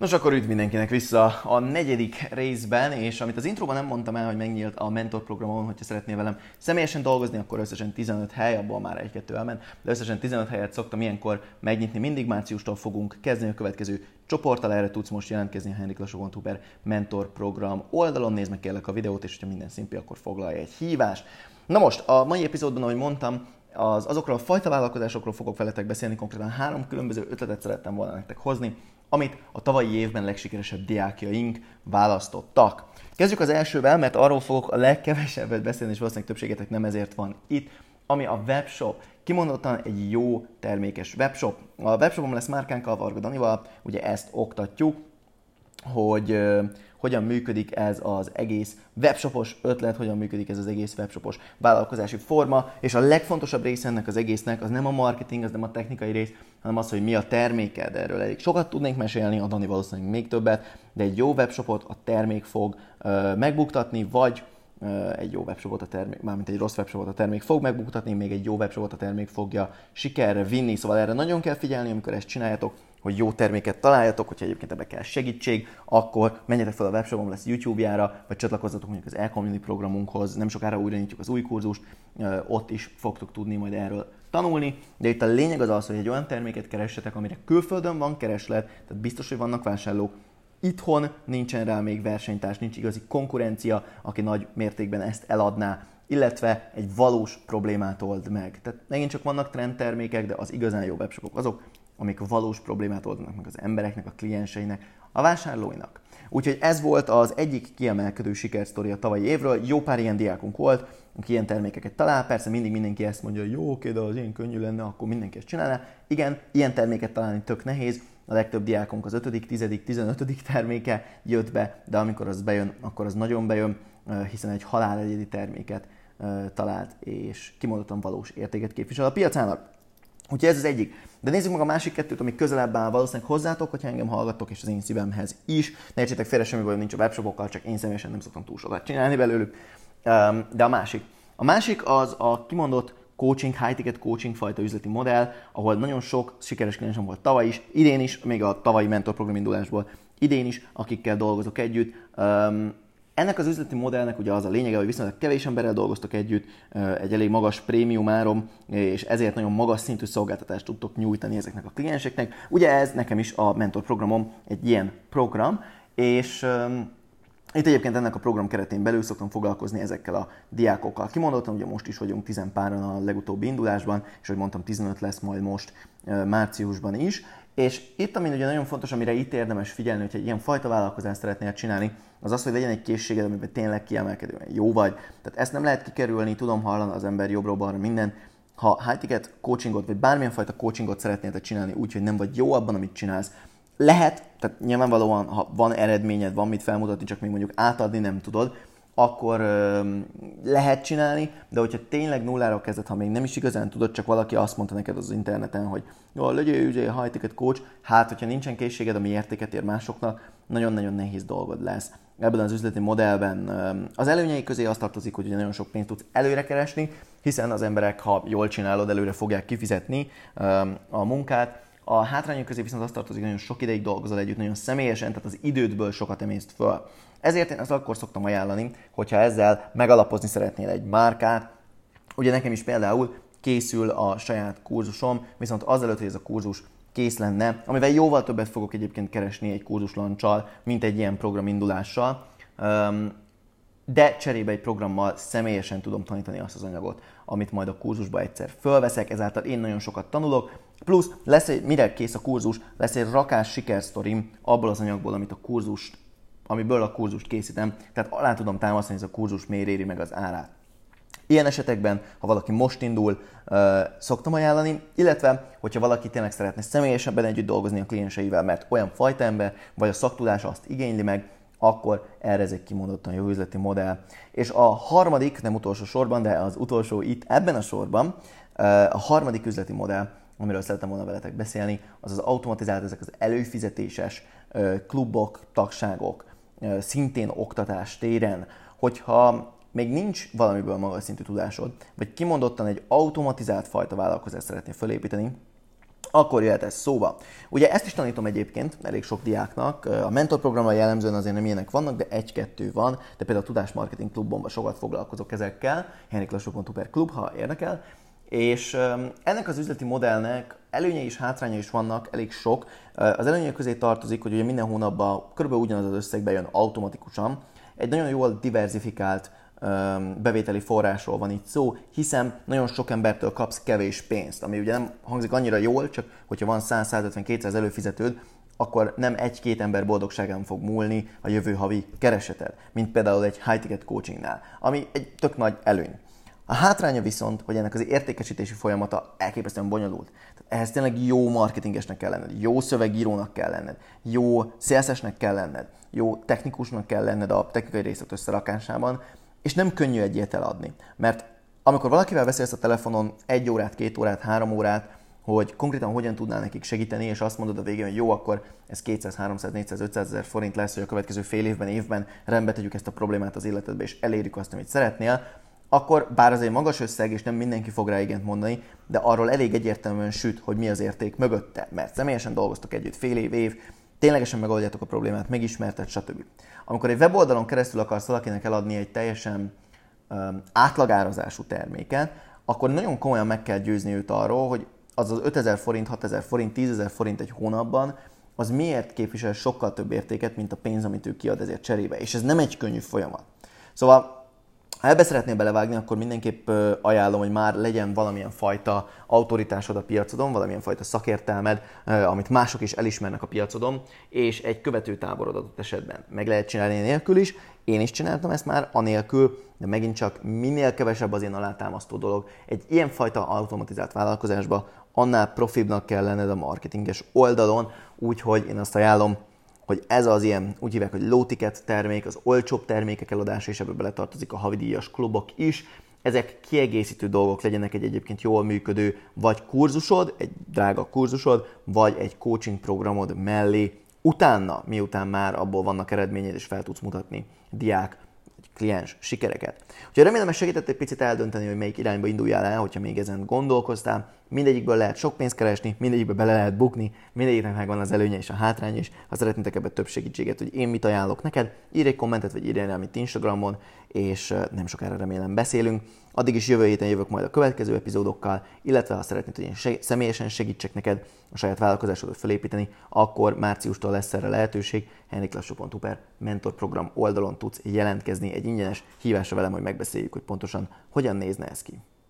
Nos, akkor üdv mindenkinek vissza a negyedik részben, és amit az intróban nem mondtam el, hogy megnyílt a mentor programon, hogyha szeretnél velem személyesen dolgozni, akkor összesen 15 hely, abból már egy-kettő elment, de összesen 15 helyet szoktam ilyenkor megnyitni. Mindig márciustól fogunk kezdeni a következő csoporttal, erre tudsz most jelentkezni a henriklassó.hu per mentor program oldalon, nézd meg kérlek a videót, és ha minden szimpi, akkor foglalj egy hívást. Na most, a mai epizódban, ahogy mondtam, az, azokról a fajta vállalkozásokról fogok veletek beszélni, konkrétan három különböző ötletet szerettem volna nektek hozni, amit a tavalyi évben legsikeresebb diákjaink választottak. Kezdjük az elsővel, mert arról fogok a legkevesebbet beszélni, és valószínűleg többségetek nem ezért van itt, ami a webshop. Kimondottan egy jó termékes webshop. A webshopom lesz márkánkkal, Varga Danival, ugye ezt oktatjuk, hogy hogyan működik ez az egész webshopos ötlet, hogyan működik ez az egész webshopos vállalkozási forma, és a legfontosabb része ennek az egésznek az nem a marketing, az nem a technikai rész, hanem az, hogy mi a terméked. Erről elég sokat tudnék mesélni, a Dani valószínűleg még többet, de egy jó webshopot a termék fog uh, megbuktatni, vagy egy jó webshopot a termék, mármint egy rossz webshopot a termék fog megbuktatni, még egy jó webshopot a termék fogja sikerre vinni. Szóval erre nagyon kell figyelni, amikor ezt csináljátok, hogy jó terméket találjatok, hogyha egyébként ebbe kell segítség, akkor menjetek fel a webshopom lesz YouTube-jára, vagy csatlakozzatok mondjuk az e-community programunkhoz, nem sokára újra nyitjuk az új kurzust, ott is fogtok tudni majd erről tanulni, de itt a lényeg az az, hogy egy olyan terméket keressetek, amire külföldön van kereslet, tehát biztos, hogy vannak vásárlók, Itthon nincsen rá még versenytárs, nincs igazi konkurencia, aki nagy mértékben ezt eladná, illetve egy valós problémát old meg. Tehát megint csak vannak trendtermékek, de az igazán jó webshopok azok, amik valós problémát oldanak meg az embereknek, a klienseinek, a vásárlóinak. Úgyhogy ez volt az egyik kiemelkedő sikersztori a tavalyi évről. Jó pár ilyen diákunk volt, aki ilyen termékeket talál. Persze mindig mindenki ezt mondja, hogy jó, oké, de az ilyen könnyű lenne, akkor mindenki ezt csinálna. Igen, ilyen terméket találni tök nehéz. A legtöbb diákunk az 5., 10., 15. terméke jött be, de amikor az bejön, akkor az nagyon bejön, hiszen egy halál egyedi terméket talált, és kimondottan valós értéket képvisel a piacának. Úgyhogy ez az egyik. De nézzük meg a másik kettőt, ami közelebb áll valószínűleg hozzátok, hogyha engem hallgattok, és az én szívemhez is. Ne értsétek félre, semmi bajom nincs a webshopokkal, csak én személyesen nem szoktam túl sokat csinálni belőlük. De a másik. A másik az a kimondott coaching, high-ticket coaching fajta üzleti modell, ahol nagyon sok sikeres kliensem volt tavaly is, idén is, még a tavalyi mentorprogram indulásból, idén is, akikkel dolgozok együtt. Ennek az üzleti modellnek ugye az a lényege, hogy viszonylag kevés emberrel dolgoztok együtt, egy elég magas prémium árom, és ezért nagyon magas szintű szolgáltatást tudtok nyújtani ezeknek a klienseknek. Ugye ez nekem is a mentor programom egy ilyen program, és itt egyébként ennek a program keretén belül szoktam foglalkozni ezekkel a diákokkal. Kimondottam, hogy most is vagyunk 10 páran a legutóbbi indulásban, és hogy mondtam, 15 lesz majd most márciusban is. És itt, ami ugye nagyon fontos, amire itt érdemes figyelni, hogyha egy ilyen fajta vállalkozást szeretnél csinálni, az az, hogy legyen egy készséged, amiben tényleg kiemelkedően jó vagy. Tehát ezt nem lehet kikerülni, tudom hallani az ember jobbról balra minden. Ha high ticket coachingot, vagy bármilyen fajta coachingot szeretnél csinálni úgy, hogy nem vagy jó abban, amit csinálsz, lehet, tehát nyilvánvalóan, ha van eredményed, van mit felmutatni, csak még mondjuk átadni nem tudod, akkor ö, lehet csinálni, de hogyha tényleg nullára kezded, ha még nem is igazán tudod, csak valaki azt mondta neked az interneten, hogy jó, legyél ugye high ticket coach, hát hogyha nincsen készséged, ami értéket ér másoknak, nagyon-nagyon nehéz dolgod lesz. Ebben az üzleti modellben az előnyei közé azt tartozik, hogy nagyon sok pénzt tudsz előre keresni, hiszen az emberek, ha jól csinálod, előre fogják kifizetni a munkát, a hátrányok közé viszont azt tartozik, hogy nagyon sok ideig dolgozol együtt, nagyon személyesen, tehát az idődből sokat emészt föl. Ezért én ezt akkor szoktam ajánlani, hogyha ezzel megalapozni szeretnél egy márkát. Ugye nekem is például készül a saját kurzusom, viszont azelőtt, hogy ez a kurzus kész lenne, amivel jóval többet fogok egyébként keresni egy kurzuslanccsal, mint egy ilyen program indulással, de cserébe egy programmal személyesen tudom tanítani azt az anyagot, amit majd a kurzusba egyszer fölveszek, ezáltal én nagyon sokat tanulok, plusz lesz egy, mire kész a kurzus, lesz egy rakás sikersztorim abból az anyagból, amit a kurzust, amiből a kurzust készítem, tehát alá tudom támasztani, hogy ez a kurzus miért éri meg az árát. Ilyen esetekben, ha valaki most indul, szoktam ajánlani, illetve, hogyha valaki tényleg szeretne személyesebben együtt dolgozni a klienseivel, mert olyan fajta ember, vagy a szaktudása azt igényli meg, akkor erre ez egy kimondottan jó üzleti modell. És a harmadik, nem utolsó sorban, de az utolsó itt ebben a sorban, a harmadik üzleti modell, amiről szeretem volna veletek beszélni, az az automatizált, ezek az előfizetéses klubok, tagságok, szintén oktatás téren, hogyha még nincs valamiből magas szintű tudásod, vagy kimondottan egy automatizált fajta vállalkozást szeretnél felépíteni, akkor jöhet ez szóba. Ugye ezt is tanítom egyébként elég sok diáknak. A mentorprogramra jellemzően azért nem ilyenek vannak, de egy-kettő van. De például a Tudás Marketing Klubban sokat foglalkozok ezekkel. henriklassó.hu per klub, ha érdekel. És ennek az üzleti modellnek előnyei és hátránya is vannak, elég sok. Az előnyek közé tartozik, hogy ugye minden hónapban kb. ugyanaz az összeg bejön automatikusan. Egy nagyon jól diversifikált bevételi forrásról van itt szó, hiszen nagyon sok embertől kapsz kevés pénzt, ami ugye nem hangzik annyira jól, csak hogyha van 100-150-200 előfizetőd, akkor nem egy-két ember boldogságán fog múlni a jövő havi kereseted, mint például egy high-ticket coachingnál, ami egy tök nagy előny. A hátránya viszont, hogy ennek az értékesítési folyamata elképesztően bonyolult. Tehát ehhez tényleg jó marketingesnek kell lenned, jó szövegírónak kell lenned, jó szélszesnek kell lenned, jó technikusnak kell lenned a technikai részlet összerakásában, és nem könnyű egy ilyet eladni. Mert amikor valakivel beszélsz a telefonon egy órát, két órát, három órát, hogy konkrétan hogyan tudnál nekik segíteni, és azt mondod a végén, hogy jó, akkor ez 200, 300, 400, 500 ezer forint lesz, hogy a következő fél évben, évben rendbe tegyük ezt a problémát az életedbe, és elérjük azt, amit szeretnél, akkor bár az egy magas összeg, és nem mindenki fog rá igent mondani, de arról elég egyértelműen süt, hogy mi az érték mögötte, mert személyesen dolgoztok együtt fél év, év, ténylegesen megoldjátok a problémát, megismerted, stb. Amikor egy weboldalon keresztül akarsz valakinek eladni egy teljesen um, átlagárazású terméket, akkor nagyon komolyan meg kell győzni őt arról, hogy az az 5000 forint, 6000 forint, 10.000 forint egy hónapban, az miért képvisel sokkal több értéket, mint a pénz, amit ő kiad ezért cserébe. És ez nem egy könnyű folyamat. Szóval ha ebbe szeretnél belevágni, akkor mindenképp ajánlom, hogy már legyen valamilyen fajta autoritásod a piacodon, valamilyen fajta szakértelmed, amit mások is elismernek a piacodon, és egy követőtáborod adott esetben. Meg lehet csinálni nélkül is, én is csináltam ezt már, anélkül, de megint csak minél kevesebb az én alátámasztó dolog. Egy ilyenfajta automatizált vállalkozásba annál profibnak kell lenned a marketinges oldalon, úgyhogy én azt ajánlom, hogy ez az ilyen, úgy hívják, hogy low ticket termék, az olcsóbb termékek eladása, és ebbe beletartozik a havidíjas klubok is. Ezek kiegészítő dolgok legyenek egy egyébként jól működő vagy kurzusod, egy drága kurzusod, vagy egy coaching programod mellé. Utána, miután már abból vannak eredményed, és fel tudsz mutatni diák kliens sikereket. Úgyhogy remélem, hogy segített egy picit eldönteni, hogy melyik irányba induljál el, hogyha még ezen gondolkoztál. Mindegyikből lehet sok pénzt keresni, mindegyikből bele lehet bukni, mindegyiknek megvan az előnye és a hátrány is. Ha szeretnétek ebbe több segítséget, hogy én mit ajánlok neked, írj egy kommentet, vagy írj rám itt Instagramon, és nem sokára remélem beszélünk. Addig is jövő héten jövök majd a következő epizódokkal, illetve ha szeretnéd, hogy én seg- személyesen segítsek neked a saját vállalkozásodat felépíteni, akkor márciustól lesz erre lehetőség. henriklassó.hu per mentorprogram oldalon tudsz jelentkezni egy ingyenes hívásra velem, hogy megbeszéljük, hogy pontosan hogyan nézne ez ki.